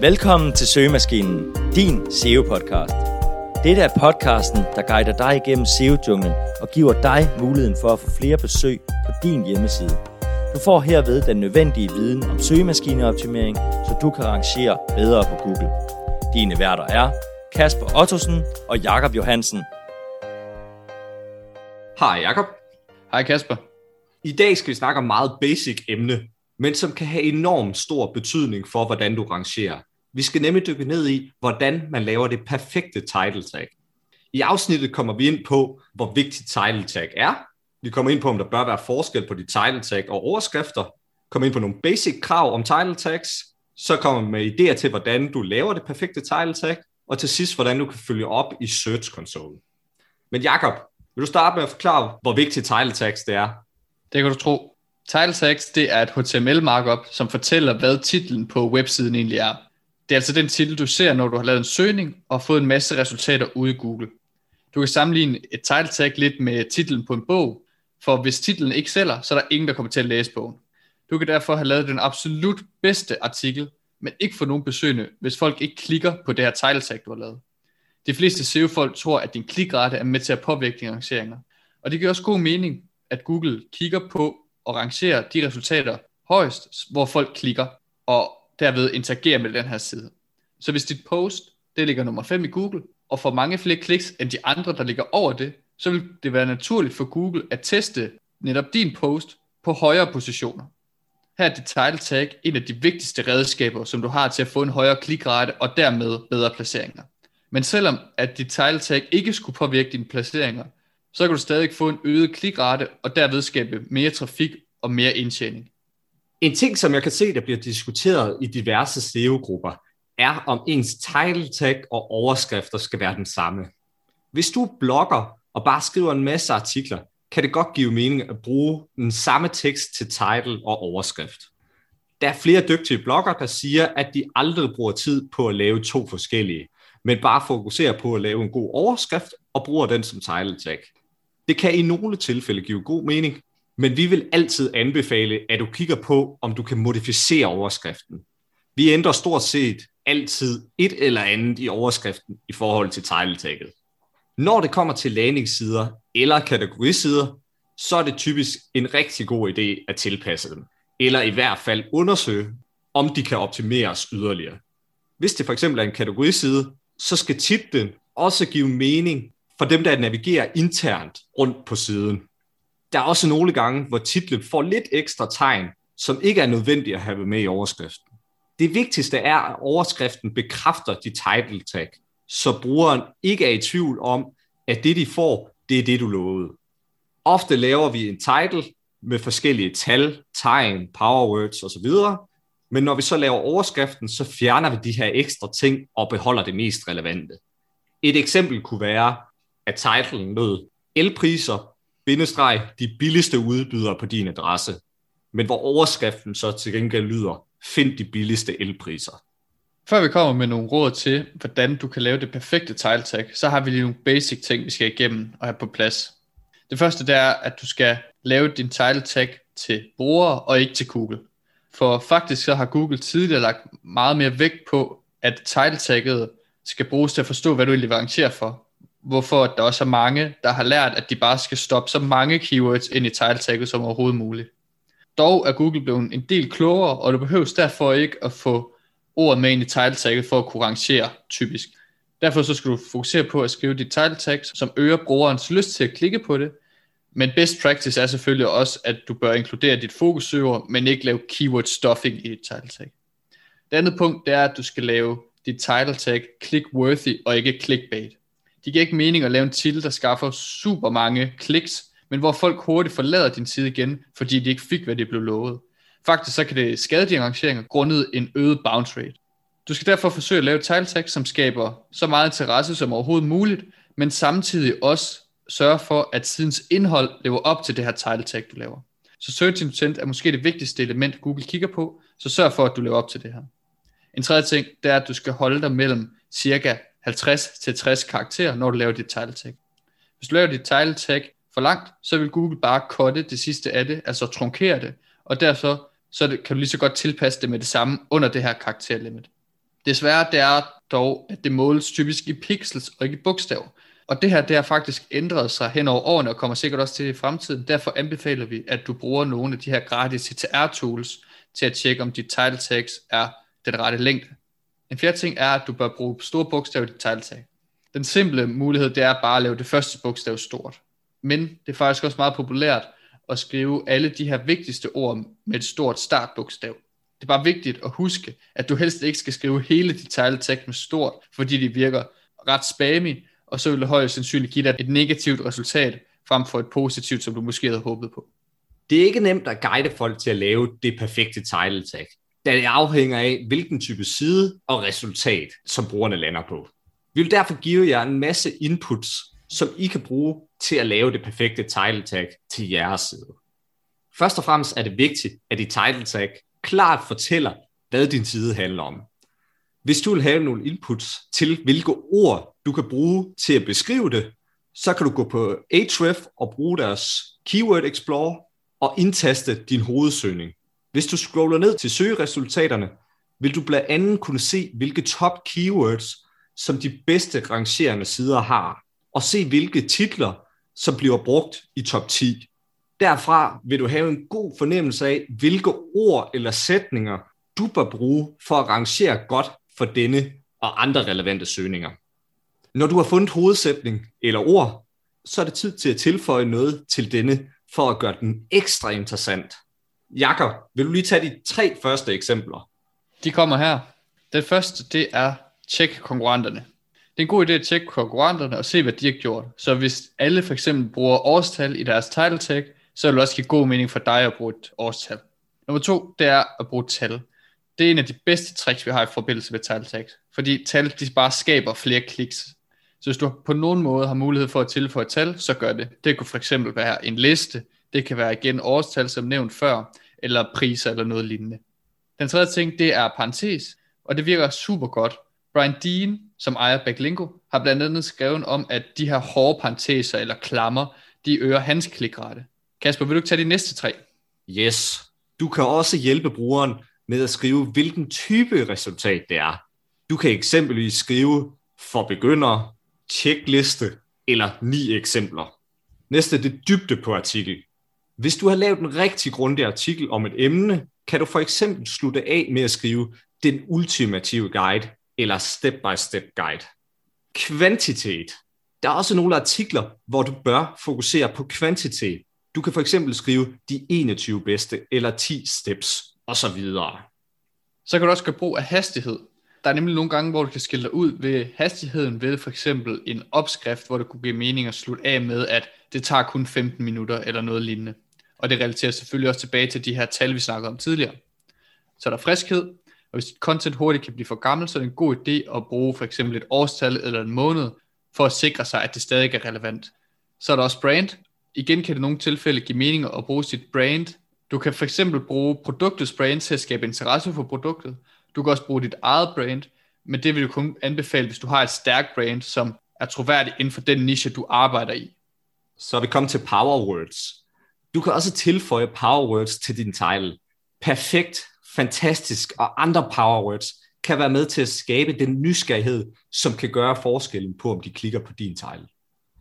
Velkommen til Søgemaskinen, din SEO-podcast. Dette er podcasten, der guider dig igennem SEO-junglen og giver dig muligheden for at få flere besøg på din hjemmeside. Du får herved den nødvendige viden om søgemaskineoptimering, så du kan rangere bedre på Google. Dine værter er Kasper Ottosen og Jakob Johansen. Hej Jakob. Hej Kasper. I dag skal vi snakke om meget basic emne, men som kan have enorm stor betydning for, hvordan du rangerer. Vi skal nemlig dykke ned i, hvordan man laver det perfekte title tag. I afsnittet kommer vi ind på, hvor vigtigt title tag er. Vi kommer ind på, om der bør være forskel på de title tag og overskrifter. Kommer ind på nogle basic krav om title tags. Så kommer vi med idéer til, hvordan du laver det perfekte title tag. Og til sidst, hvordan du kan følge op i Search Console. Men Jakob, vil du starte med at forklare, hvor vigtigt title tags det er? Det kan du tro. Title tags, det er et HTML markup, som fortæller, hvad titlen på websiden egentlig er. Det er altså den titel, du ser, når du har lavet en søgning og fået en masse resultater ude i Google. Du kan sammenligne et title tag lidt med titlen på en bog, for hvis titlen ikke sælger, så er der ingen, der kommer til at læse bogen. Du kan derfor have lavet den absolut bedste artikel, men ikke få nogen besøgende, hvis folk ikke klikker på det her title tag, du har lavet. De fleste SEO-folk tror, at din klikrate er med til at påvirke dine rangeringer. Og det giver også god mening, at Google kigger på og rangerer de resultater højst, hvor folk klikker, og derved interagerer med den her side. Så hvis dit post, det ligger nummer 5 i Google, og får mange flere kliks end de andre, der ligger over det, så vil det være naturligt for Google at teste netop din post på højere positioner. Her er dit title tag en af de vigtigste redskaber, som du har til at få en højere klikrate og dermed bedre placeringer. Men selvom at dit title tag ikke skulle påvirke dine placeringer, så kan du stadig få en øget klikrate og derved skabe mere trafik og mere indtjening. En ting, som jeg kan se, der bliver diskuteret i diverse SEO-grupper, er om ens title tag og overskrifter skal være den samme. Hvis du blogger og bare skriver en masse artikler, kan det godt give mening at bruge den samme tekst til title og overskrift. Der er flere dygtige blogger, der siger, at de aldrig bruger tid på at lave to forskellige, men bare fokuserer på at lave en god overskrift og bruger den som title tag. Det kan i nogle tilfælde give god mening, men vi vil altid anbefale, at du kigger på, om du kan modificere overskriften. Vi ændrer stort set altid et eller andet i overskriften i forhold til title tagget. Når det kommer til landingssider eller kategorisider, så er det typisk en rigtig god idé at tilpasse dem, eller i hvert fald undersøge, om de kan optimeres yderligere. Hvis det for eksempel er en kategoriside, så skal titlen også give mening for dem, der navigerer internt rundt på siden. Der er også nogle gange, hvor titlen får lidt ekstra tegn, som ikke er nødvendigt at have med i overskriften. Det vigtigste er, at overskriften bekræfter de title tag, så brugeren ikke er i tvivl om, at det de får, det er det du lovede. Ofte laver vi en title med forskellige tal, tegn, powerwords osv., men når vi så laver overskriften, så fjerner vi de her ekstra ting og beholder det mest relevante. Et eksempel kunne være, af titlen lød elpriser, bindestreg, de billigste udbydere på din adresse, men hvor overskriften så til gengæld lyder, find de billigste elpriser. Før vi kommer med nogle råd til, hvordan du kan lave det perfekte title tag, så har vi lige nogle basic ting, vi skal igennem og have på plads. Det første det er, at du skal lave din title tag til brugere og ikke til Google. For faktisk så har Google tidligere lagt meget mere vægt på, at title tagget skal bruges til at forstå, hvad du egentlig vil arrangere for. Hvorfor der også er mange, der har lært, at de bare skal stoppe så mange keywords ind i title tagget som overhovedet muligt. Dog er Google blevet en del klogere, og du behøver derfor ikke at få ordet med ind i title tagget for at kunne rangere typisk. Derfor så skal du fokusere på at skrive dit title tag, som øger brugerens lyst til at klikke på det, men best practice er selvfølgelig også, at du bør inkludere dit fokusøver, men ikke lave keyword stuffing i dit title tag. Det andet punkt det er, at du skal lave dit title tag click-worthy og ikke clickbait. Det giver ikke mening at lave en titel, der skaffer super mange kliks, men hvor folk hurtigt forlader din side igen, fordi de ikke fik, hvad de blev lovet. Faktisk så kan det skade dine rangeringer grundet en øget bounce rate. Du skal derfor forsøge at lave title tag, som skaber så meget interesse som overhovedet muligt, men samtidig også sørge for, at sidens indhold lever op til det her title tag, du laver. Så search intent er måske det vigtigste element, Google kigger på, så sørg for, at du lever op til det her. En tredje ting, det er, at du skal holde dig mellem cirka 50-60 karakterer, når du laver dit title tag. Hvis du laver dit title tag for langt, så vil Google bare cutte det sidste af det, altså trunkere det, og derfor så kan du lige så godt tilpasse det med det samme under det her karakterlimit. Desværre det er dog, at det måles typisk i pixels og ikke i bogstaver. Og det her, det har faktisk ændret sig hen over årene og kommer sikkert også til i fremtiden. Derfor anbefaler vi, at du bruger nogle af de her gratis CTR-tools til at tjekke, om dit title tags er den rette længde. En fjerde ting er, at du bør bruge store bogstaver i dit tegltag. Den simple mulighed, det er bare at lave det første bogstav stort. Men det er faktisk også meget populært at skrive alle de her vigtigste ord med et stort startbogstav. Det er bare vigtigt at huske, at du helst ikke skal skrive hele dit title med stort, fordi det virker ret spammy, og så vil det højst sandsynligt give dig et negativt resultat, frem for et positivt, som du måske havde håbet på. Det er ikke nemt at guide folk til at lave det perfekte title tag, da det afhænger af, hvilken type side og resultat, som brugerne lander på. Vi vil derfor give jer en masse inputs, som I kan bruge til at lave det perfekte title tag til jeres side. Først og fremmest er det vigtigt, at dit title tag klart fortæller, hvad din side handler om. Hvis du vil have nogle inputs til, hvilke ord du kan bruge til at beskrive det, så kan du gå på Ahref og bruge deres Keyword Explorer og indtaste din hovedsøgning. Hvis du scroller ned til søgeresultaterne, vil du blandt andet kunne se, hvilke top keywords, som de bedste rangerende sider har, og se, hvilke titler, som bliver brugt i top 10. Derfra vil du have en god fornemmelse af, hvilke ord eller sætninger, du bør bruge for at rangere godt for denne og andre relevante søgninger. Når du har fundet hovedsætning eller ord, så er det tid til at tilføje noget til denne for at gøre den ekstra interessant. Jakob, vil du lige tage de tre første eksempler? De kommer her. Det første, det er tjek konkurrenterne. Det er en god idé at tjekke konkurrenterne og se, hvad de har gjort. Så hvis alle for eksempel bruger årstal i deres title tag, så vil det også give god mening for dig at bruge et årstal. Nummer to, det er at bruge tal. Det er en af de bedste tricks, vi har i forbindelse med title tags. Fordi tal, de bare skaber flere kliks. Så hvis du på nogen måde har mulighed for at tilføje tal, så gør det. Det kunne for eksempel være en liste. Det kan være igen årstal, som nævnt før, eller priser eller noget lignende. Den tredje ting, det er parentes, og det virker super godt. Brian Dean, som ejer Backlinko, har blandt andet skrevet om, at de her hårde parenteser eller klammer, de øger hans klikrate. Kasper, vil du ikke tage de næste tre? Yes. Du kan også hjælpe brugeren med at skrive, hvilken type resultat det er. Du kan eksempelvis skrive for begyndere, tjekliste eller ni eksempler. Næste det dybde på artikel. Hvis du har lavet en rigtig grundig artikel om et emne, kan du for eksempel slutte af med at skrive den ultimative guide eller step-by-step guide. Kvantitet. Der er også nogle artikler, hvor du bør fokusere på kvantitet. Du kan for eksempel skrive de 21 bedste eller 10 steps osv. Så kan du også gøre brug af hastighed. Der er nemlig nogle gange, hvor du kan skille dig ud ved hastigheden ved for eksempel en opskrift, hvor det kunne give mening at slutte af med, at det tager kun 15 minutter eller noget lignende. Og det relaterer selvfølgelig også tilbage til de her tal, vi snakkede om tidligere. Så der friskhed, og hvis dit content hurtigt kan blive for gammelt, så er det en god idé at bruge for eksempel et årstal eller en måned, for at sikre sig, at det stadig er relevant. Så er der også brand. Igen kan det i nogle tilfælde give mening at bruge sit brand. Du kan for eksempel bruge produktets brand til at skabe interesse for produktet. Du kan også bruge dit eget brand, men det vil du kun anbefale, hvis du har et stærkt brand, som er troværdigt inden for den niche, du arbejder i. Så er vi kommet til power words. Du kan også tilføje power words til din title. Perfekt, fantastisk og andre power words kan være med til at skabe den nysgerrighed, som kan gøre forskellen på, om de klikker på din title.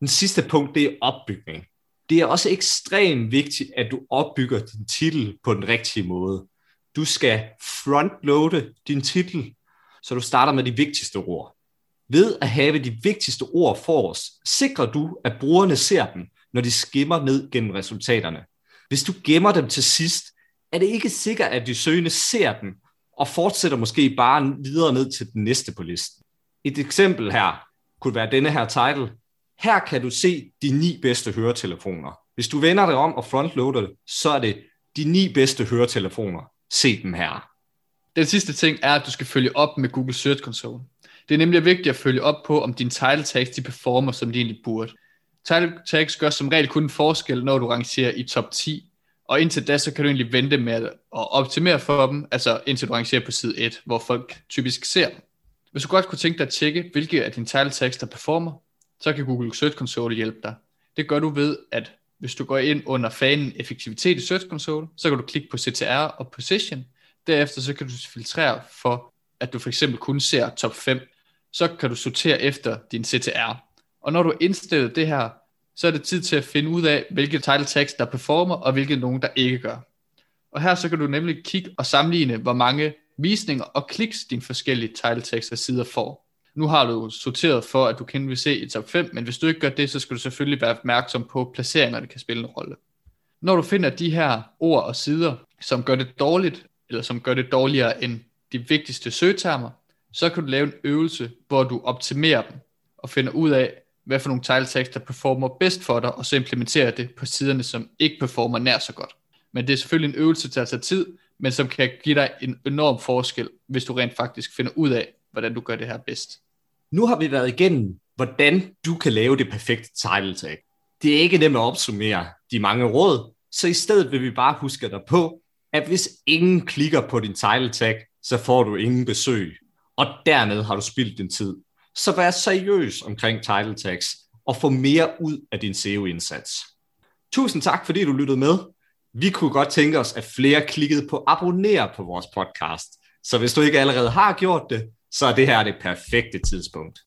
Den sidste punkt, det er opbygning. Det er også ekstremt vigtigt, at du opbygger din titel på den rigtige måde. Du skal frontloade din titel, så du starter med de vigtigste ord. Ved at have de vigtigste ord for os, sikrer du, at brugerne ser dem, når de skimmer ned gennem resultaterne. Hvis du gemmer dem til sidst, er det ikke sikkert, at de søgende ser dem, og fortsætter måske bare videre ned til den næste på listen. Et eksempel her kunne være denne her title. Her kan du se de ni bedste høretelefoner. Hvis du vender det om og frontloader det, så er det de ni bedste høretelefoner. Se dem her. Den sidste ting er, at du skal følge op med Google Search Console. Det er nemlig vigtigt at følge op på, om dine title tags de performer, som de egentlig burde. Title tags gør som regel kun en forskel, når du rangerer i top 10, og indtil da, så kan du egentlig vente med at optimere for dem, altså indtil du rangerer på side 1, hvor folk typisk ser dem. Hvis du godt kunne tænke dig at tjekke, hvilke af dine title tags, der performer, så kan Google Search Console hjælpe dig. Det gør du ved, at hvis du går ind under fanen effektivitet i Search Console, så kan du klikke på CTR og Position. Derefter så kan du filtrere for at du for eksempel kun ser top 5, så kan du sortere efter din CTR. Og når du har indstillet det her, så er det tid til at finde ud af, hvilke title tags der performer, og hvilke nogen, der ikke gør. Og her så kan du nemlig kigge og sammenligne, hvor mange visninger og kliks dine forskellige title tags og sider får. Nu har du sorteret for, at du kan vil se i top 5, men hvis du ikke gør det, så skal du selvfølgelig være opmærksom på, at placeringerne kan spille en rolle. Når du finder de her ord og sider, som gør det dårligt, eller som gør det dårligere end de vigtigste søgetermer, så kan du lave en øvelse, hvor du optimerer dem og finder ud af, hvad for nogle title tags, der performer bedst for dig, og så implementere det på siderne, som ikke performer nær så godt. Men det er selvfølgelig en øvelse, der tager tid, men som kan give dig en enorm forskel, hvis du rent faktisk finder ud af, hvordan du gør det her bedst. Nu har vi været igennem, hvordan du kan lave det perfekte title tag. Det er ikke nemt at opsummere de mange råd, så i stedet vil vi bare huske dig på, at hvis ingen klikker på din title tag, så får du ingen besøg, og dermed har du spildt din tid. Så vær seriøs omkring title tags, og få mere ud af din SEO-indsats. Tusind tak, fordi du lyttede med. Vi kunne godt tænke os, at flere klikkede på abonner på vores podcast. Så hvis du ikke allerede har gjort det, så er det her det perfekte tidspunkt.